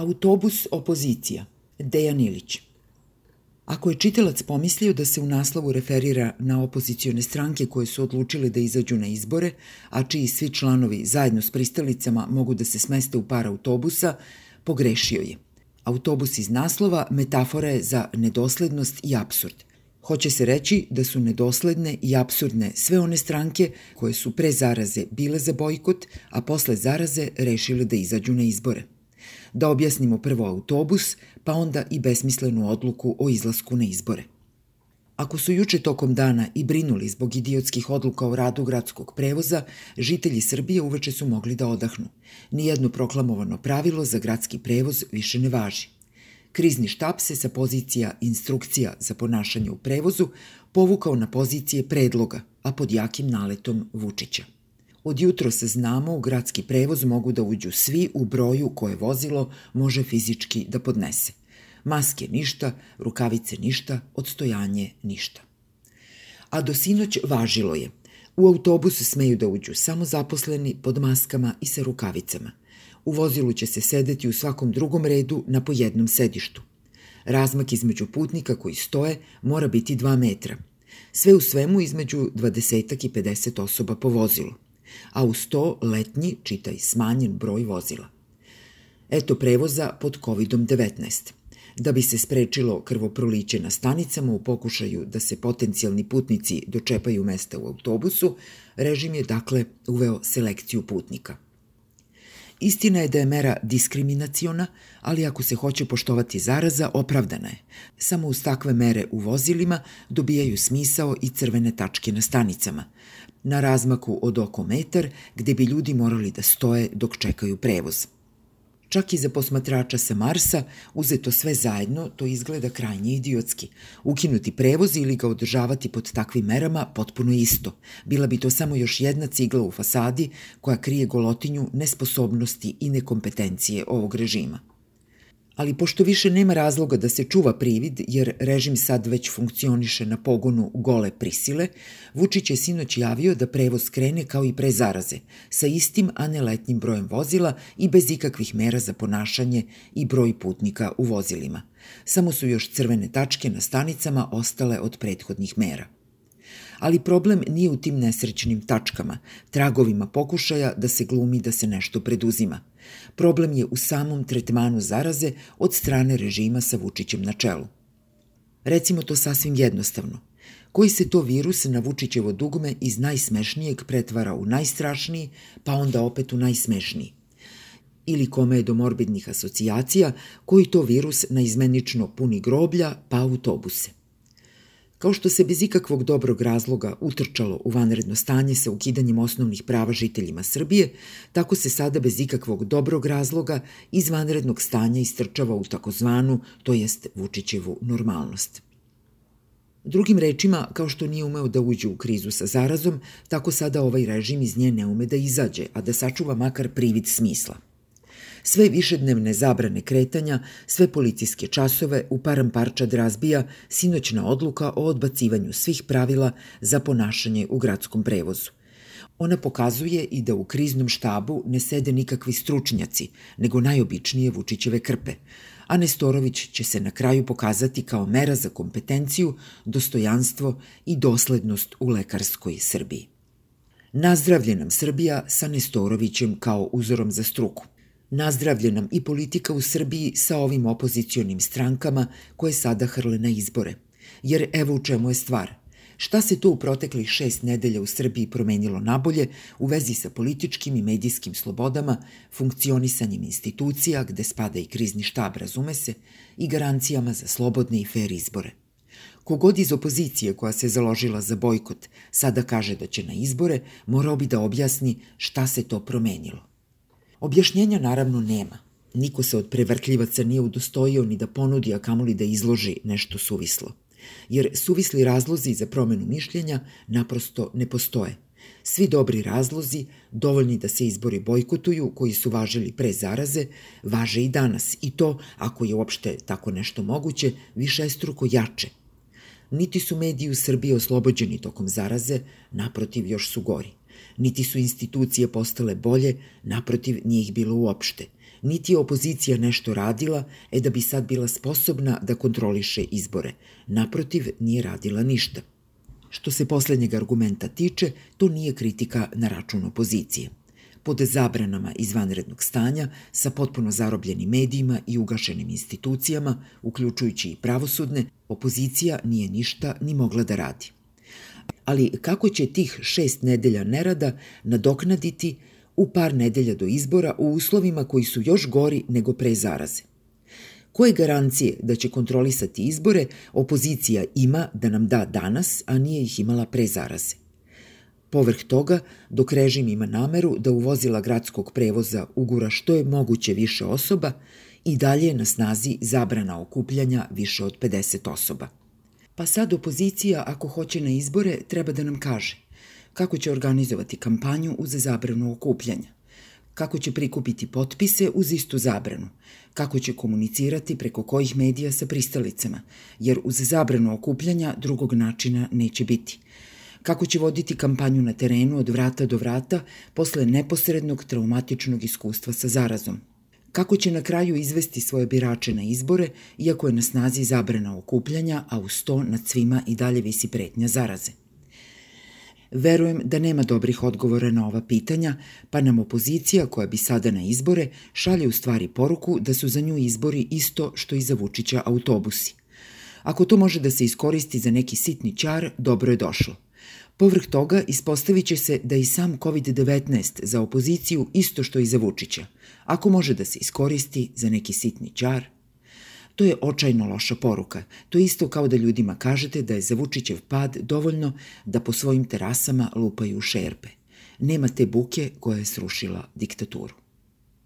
Autobus opozicija. Dejan Ilić. Ako je čitalac pomislio da se u naslovu referira na opozicione stranke koje su odlučile da izađu na izbore, a čiji svi članovi zajedno s pristalicama mogu da se smeste u par autobusa, pogrešio je. Autobus iz naslova metafora je za nedoslednost i absurd. Hoće se reći da su nedosledne i absurdne sve one stranke koje su pre zaraze bile za bojkot, a posle zaraze rešile da izađu na izbore da objasnimo prvo autobus, pa onda i besmislenu odluku o izlasku na izbore. Ako su juče tokom dana i brinuli zbog idiotskih odluka o radu gradskog prevoza, žitelji Srbije uveče su mogli da odahnu. Nijedno proklamovano pravilo za gradski prevoz više ne važi. Krizni štab se sa pozicija instrukcija za ponašanje u prevozu povukao na pozicije predloga, a pod jakim naletom Vučića. Od jutro se znamo u gradski prevoz mogu da uđu svi u broju koje vozilo može fizički da podnese. Maske ništa, rukavice ništa, odstojanje ništa. A do sinoć važilo je. U autobus smeju da uđu samo zaposleni pod maskama i sa rukavicama. U vozilu će se sedeti u svakom drugom redu na po jednom sedištu. Razmak između putnika koji stoje mora biti 2 metra. Sve u svemu između 20 i 50 osoba po vozilu a uz to letnji, čitaj smanjen broj vozila. Eto prevoza pod COVID-19. Da bi se sprečilo krvoproliće na stanicama u pokušaju da se potencijalni putnici dočepaju mesta u autobusu, režim je dakle uveo selekciju putnika – Istina je da je mera diskriminaciona, ali ako se hoće poštovati zaraza, opravdana je. Samo uz takve mere u vozilima dobijaju smisao i crvene tačke na stanicama, na razmaku od oko metar gde bi ljudi morali da stoje dok čekaju prevoz. Čak i za posmatrača sa Marsa, uzeto sve zajedno, to izgleda krajnje idiotski. Ukinuti prevoz ili ga održavati pod takvim merama potpuno isto. Bila bi to samo još jedna cigla u fasadi koja krije golotinju nesposobnosti i nekompetencije ovog režima ali pošto više nema razloga da se čuva privid, jer režim sad već funkcioniše na pogonu gole prisile, Vučić je sinoć javio da prevoz krene kao i pre zaraze, sa istim, a ne letnjim brojem vozila i bez ikakvih mera za ponašanje i broj putnika u vozilima. Samo su još crvene tačke na stanicama ostale od prethodnih mera ali problem nije u tim nesrećnim tačkama, tragovima pokušaja da se glumi da se nešto preduzima. Problem je u samom tretmanu zaraze od strane režima sa Vučićem na čelu. Recimo to sasvim jednostavno. Koji se to virus na Vučićevo dugme iz najsmešnijeg pretvara u najstrašniji, pa onda opet u najsmešniji? Ili kome je do morbidnih asocijacija, koji to virus na izmenično puni groblja pa autobuse? Kao što se bez ikakvog dobrog razloga utrčalo u vanredno stanje sa ukidanjem osnovnih prava žiteljima Srbije, tako se sada bez ikakvog dobrog razloga iz vanrednog stanja istrčava u takozvanu, to jest Vučićevu normalnost. Drugim rečima, kao što nije umeo da uđe u krizu sa zarazom, tako sada ovaj režim iz nje ne ume da izađe, a da sačuva makar privid smisla – sve višednevne zabrane kretanja, sve policijske časove u param parčad razbija sinoćna odluka o odbacivanju svih pravila za ponašanje u gradskom prevozu. Ona pokazuje i da u kriznom štabu ne sede nikakvi stručnjaci, nego najobičnije Vučićeve krpe, a Nestorović će se na kraju pokazati kao mera za kompetenciju, dostojanstvo i doslednost u lekarskoj Srbiji. Nazdravlje nam Srbija sa Nestorovićem kao uzorom za struku – Nazdravlje nam i politika u Srbiji sa ovim opozicionim strankama koje sada hrle na izbore. Jer evo u čemu je stvar. Šta se to u proteklih šest nedelja u Srbiji promenilo nabolje u vezi sa političkim i medijskim slobodama, funkcionisanjem institucija gde spada i krizni štab, razume se, i garancijama za slobodne i fair izbore. Kogod iz opozicije koja se založila za bojkot sada kaže da će na izbore, morao bi da objasni šta se to promenilo. Objašnjenja naravno nema. Niko se od prevrtljivaca nije udostojio ni da ponudi, a kamoli da izloži nešto suvislo. Jer suvisli razlozi za promenu mišljenja naprosto ne postoje. Svi dobri razlozi, dovoljni da se izbori bojkotuju, koji su važili pre zaraze, važe i danas. I to, ako je uopšte tako nešto moguće, više je struko jače. Niti su mediji u Srbiji oslobođeni tokom zaraze, naprotiv još su gori niti su institucije postale bolje, naprotiv nije ih bilo uopšte. Niti je opozicija nešto radila, e da bi sad bila sposobna da kontroliše izbore. Naprotiv, nije radila ništa. Što se poslednjeg argumenta tiče, to nije kritika na račun opozicije. Pod zabranama izvanrednog stanja, sa potpuno zarobljenim medijima i ugašenim institucijama, uključujući i pravosudne, opozicija nije ništa ni mogla da radi. Ali kako će tih šest nedelja nerada nadoknaditi u par nedelja do izbora u uslovima koji su još gori nego pre zaraze? Koje garancije da će kontrolisati izbore opozicija ima da nam da danas, a nije ih imala pre zaraze? Povrh toga, dok režim ima nameru da uvozila gradskog prevoza ugura što je moguće više osoba, i dalje je na snazi zabrana okupljanja više od 50 osoba. Pa sad opozicija, ako hoće na izbore, treba da nam kaže kako će organizovati kampanju uz zabranu okupljanja, kako će prikupiti potpise uz istu zabranu, kako će komunicirati preko kojih medija sa pristalicama, jer uz zabranu okupljanja drugog načina neće biti – kako će voditi kampanju na terenu od vrata do vrata posle neposrednog traumatičnog iskustva sa zarazom. Kako će na kraju izvesti svoje birače na izbore, iako je na snazi zabrana okupljanja, a uz to nad svima i dalje visi pretnja zaraze. Verujem da nema dobrih odgovora na ova pitanja, pa nam opozicija koja bi sada na izbore šalje u stvari poruku da su za nju izbori isto što i za Vučića autobusi. Ako to može da se iskoristi za neki sitni čar, dobro je došlo – Povrh toga ispostavit će se da i sam COVID-19 za opoziciju isto što i za Vučića, ako može da se iskoristi za neki sitni čar. To je očajno loša poruka. To je isto kao da ljudima kažete da je za Vučićev pad dovoljno da po svojim terasama lupaju šerpe. Nema te buke koja je srušila diktaturu.